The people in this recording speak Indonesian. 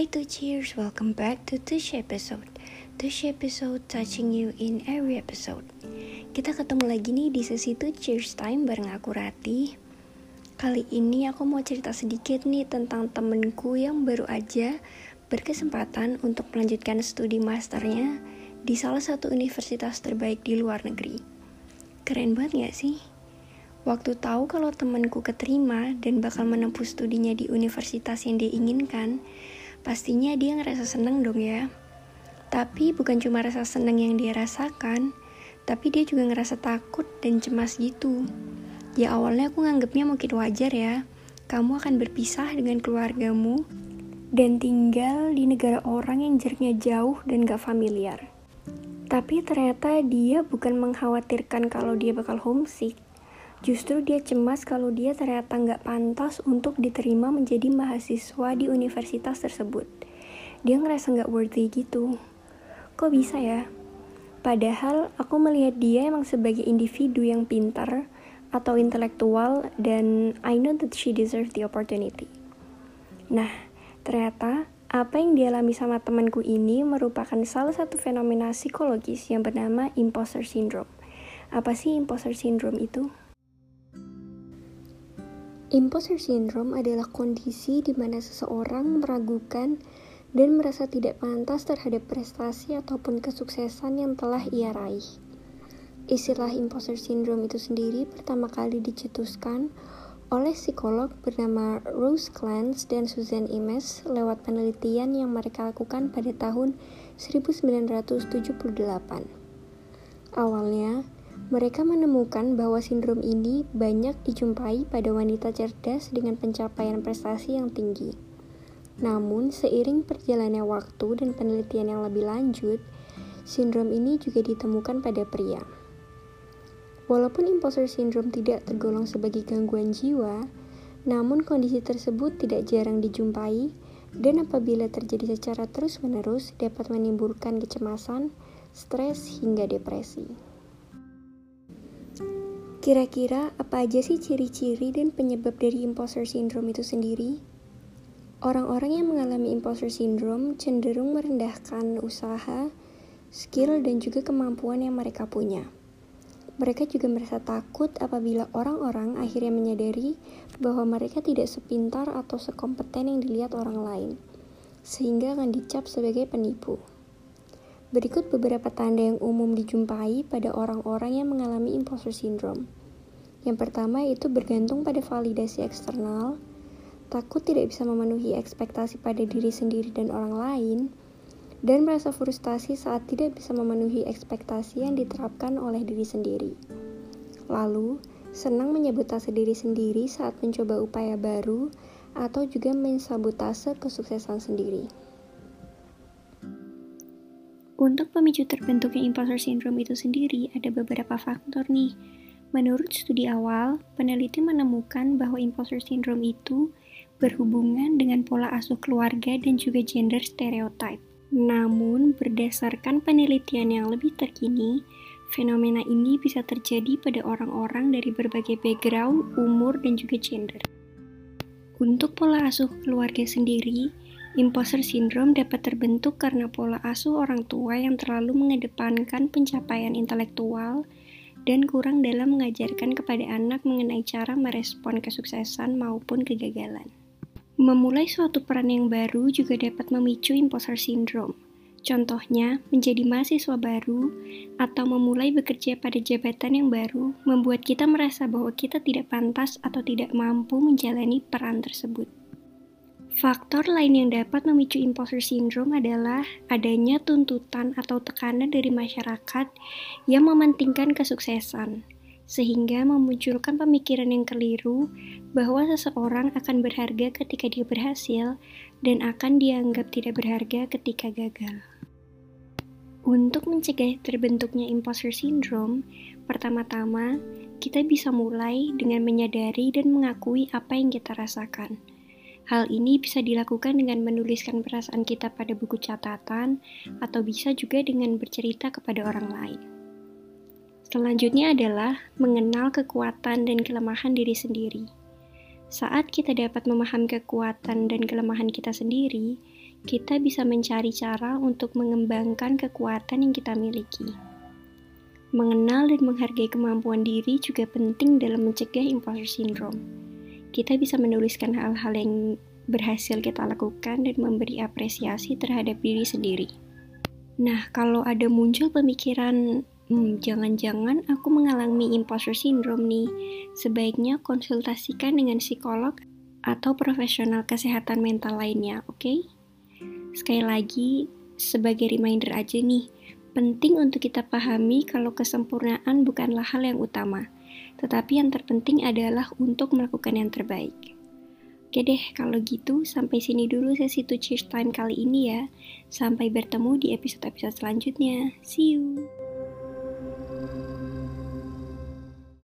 Hi to cheers, welcome back to this episode. This episode touching you in every episode. Kita ketemu lagi nih di sesi to cheers time bareng aku Rati. Kali ini aku mau cerita sedikit nih tentang temenku yang baru aja berkesempatan untuk melanjutkan studi masternya di salah satu universitas terbaik di luar negeri. Keren banget gak sih? Waktu tahu kalau temanku keterima dan bakal menempuh studinya di universitas yang dia inginkan, pastinya dia ngerasa seneng dong ya. Tapi bukan cuma rasa seneng yang dia rasakan, tapi dia juga ngerasa takut dan cemas gitu. Ya awalnya aku nganggapnya mungkin wajar ya, kamu akan berpisah dengan keluargamu dan tinggal di negara orang yang jaraknya jauh dan gak familiar. Tapi ternyata dia bukan mengkhawatirkan kalau dia bakal homesick, Justru dia cemas kalau dia ternyata nggak pantas untuk diterima menjadi mahasiswa di universitas tersebut. Dia ngerasa nggak worthy gitu. Kok bisa ya? Padahal aku melihat dia emang sebagai individu yang pintar atau intelektual dan I know that she deserves the opportunity. Nah, ternyata apa yang dialami sama temanku ini merupakan salah satu fenomena psikologis yang bernama imposter syndrome. Apa sih imposter syndrome itu? Imposter syndrome adalah kondisi di mana seseorang meragukan dan merasa tidak pantas terhadap prestasi ataupun kesuksesan yang telah ia raih. Istilah imposter syndrome itu sendiri pertama kali dicetuskan oleh psikolog bernama Rose Clance dan Susan Imes lewat penelitian yang mereka lakukan pada tahun 1978. Awalnya, mereka menemukan bahwa sindrom ini banyak dijumpai pada wanita cerdas dengan pencapaian prestasi yang tinggi. Namun, seiring perjalannya waktu dan penelitian yang lebih lanjut, sindrom ini juga ditemukan pada pria. Walaupun imposter syndrome tidak tergolong sebagai gangguan jiwa, namun kondisi tersebut tidak jarang dijumpai dan apabila terjadi secara terus-menerus dapat menimbulkan kecemasan, stres, hingga depresi. Kira-kira apa aja sih ciri-ciri dan penyebab dari imposter syndrome itu sendiri? Orang-orang yang mengalami imposter syndrome cenderung merendahkan usaha, skill, dan juga kemampuan yang mereka punya. Mereka juga merasa takut apabila orang-orang akhirnya menyadari bahwa mereka tidak sepintar atau sekompeten yang dilihat orang lain, sehingga akan dicap sebagai penipu. Berikut beberapa tanda yang umum dijumpai pada orang-orang yang mengalami imposter syndrome. Yang pertama itu bergantung pada validasi eksternal, takut tidak bisa memenuhi ekspektasi pada diri sendiri dan orang lain, dan merasa frustasi saat tidak bisa memenuhi ekspektasi yang diterapkan oleh diri sendiri. Lalu, senang menyebutase diri sendiri saat mencoba upaya baru atau juga mensabotase kesuksesan sendiri. Untuk pemicu terbentuknya imposter syndrome itu sendiri, ada beberapa faktor nih. Menurut studi awal, peneliti menemukan bahwa imposter syndrome itu berhubungan dengan pola asuh keluarga dan juga gender stereotype. Namun, berdasarkan penelitian yang lebih terkini, fenomena ini bisa terjadi pada orang-orang dari berbagai background, umur, dan juga gender. Untuk pola asuh keluarga sendiri, Imposter syndrome dapat terbentuk karena pola asuh orang tua yang terlalu mengedepankan pencapaian intelektual dan kurang dalam mengajarkan kepada anak mengenai cara merespon kesuksesan maupun kegagalan. Memulai suatu peran yang baru juga dapat memicu imposter syndrome. Contohnya, menjadi mahasiswa baru atau memulai bekerja pada jabatan yang baru membuat kita merasa bahwa kita tidak pantas atau tidak mampu menjalani peran tersebut. Faktor lain yang dapat memicu imposter syndrome adalah adanya tuntutan atau tekanan dari masyarakat yang mementingkan kesuksesan, sehingga memunculkan pemikiran yang keliru bahwa seseorang akan berharga ketika dia berhasil dan akan dianggap tidak berharga ketika gagal. Untuk mencegah terbentuknya imposter syndrome, pertama-tama kita bisa mulai dengan menyadari dan mengakui apa yang kita rasakan Hal ini bisa dilakukan dengan menuliskan perasaan kita pada buku catatan, atau bisa juga dengan bercerita kepada orang lain. Selanjutnya adalah mengenal kekuatan dan kelemahan diri sendiri. Saat kita dapat memahami kekuatan dan kelemahan kita sendiri, kita bisa mencari cara untuk mengembangkan kekuatan yang kita miliki. Mengenal dan menghargai kemampuan diri juga penting dalam mencegah imposter syndrome. Kita bisa menuliskan hal-hal yang berhasil kita lakukan dan memberi apresiasi terhadap diri sendiri. Nah, kalau ada muncul pemikiran, hmm, jangan-jangan aku mengalami imposter syndrome nih, sebaiknya konsultasikan dengan psikolog atau profesional kesehatan mental lainnya, oke? Okay? Sekali lagi, sebagai reminder aja nih, penting untuk kita pahami kalau kesempurnaan bukanlah hal yang utama, tetapi yang terpenting adalah untuk melakukan yang terbaik. Oke deh, kalau gitu sampai sini dulu sesi to cheers time kali ini ya. Sampai bertemu di episode-episode selanjutnya. See you!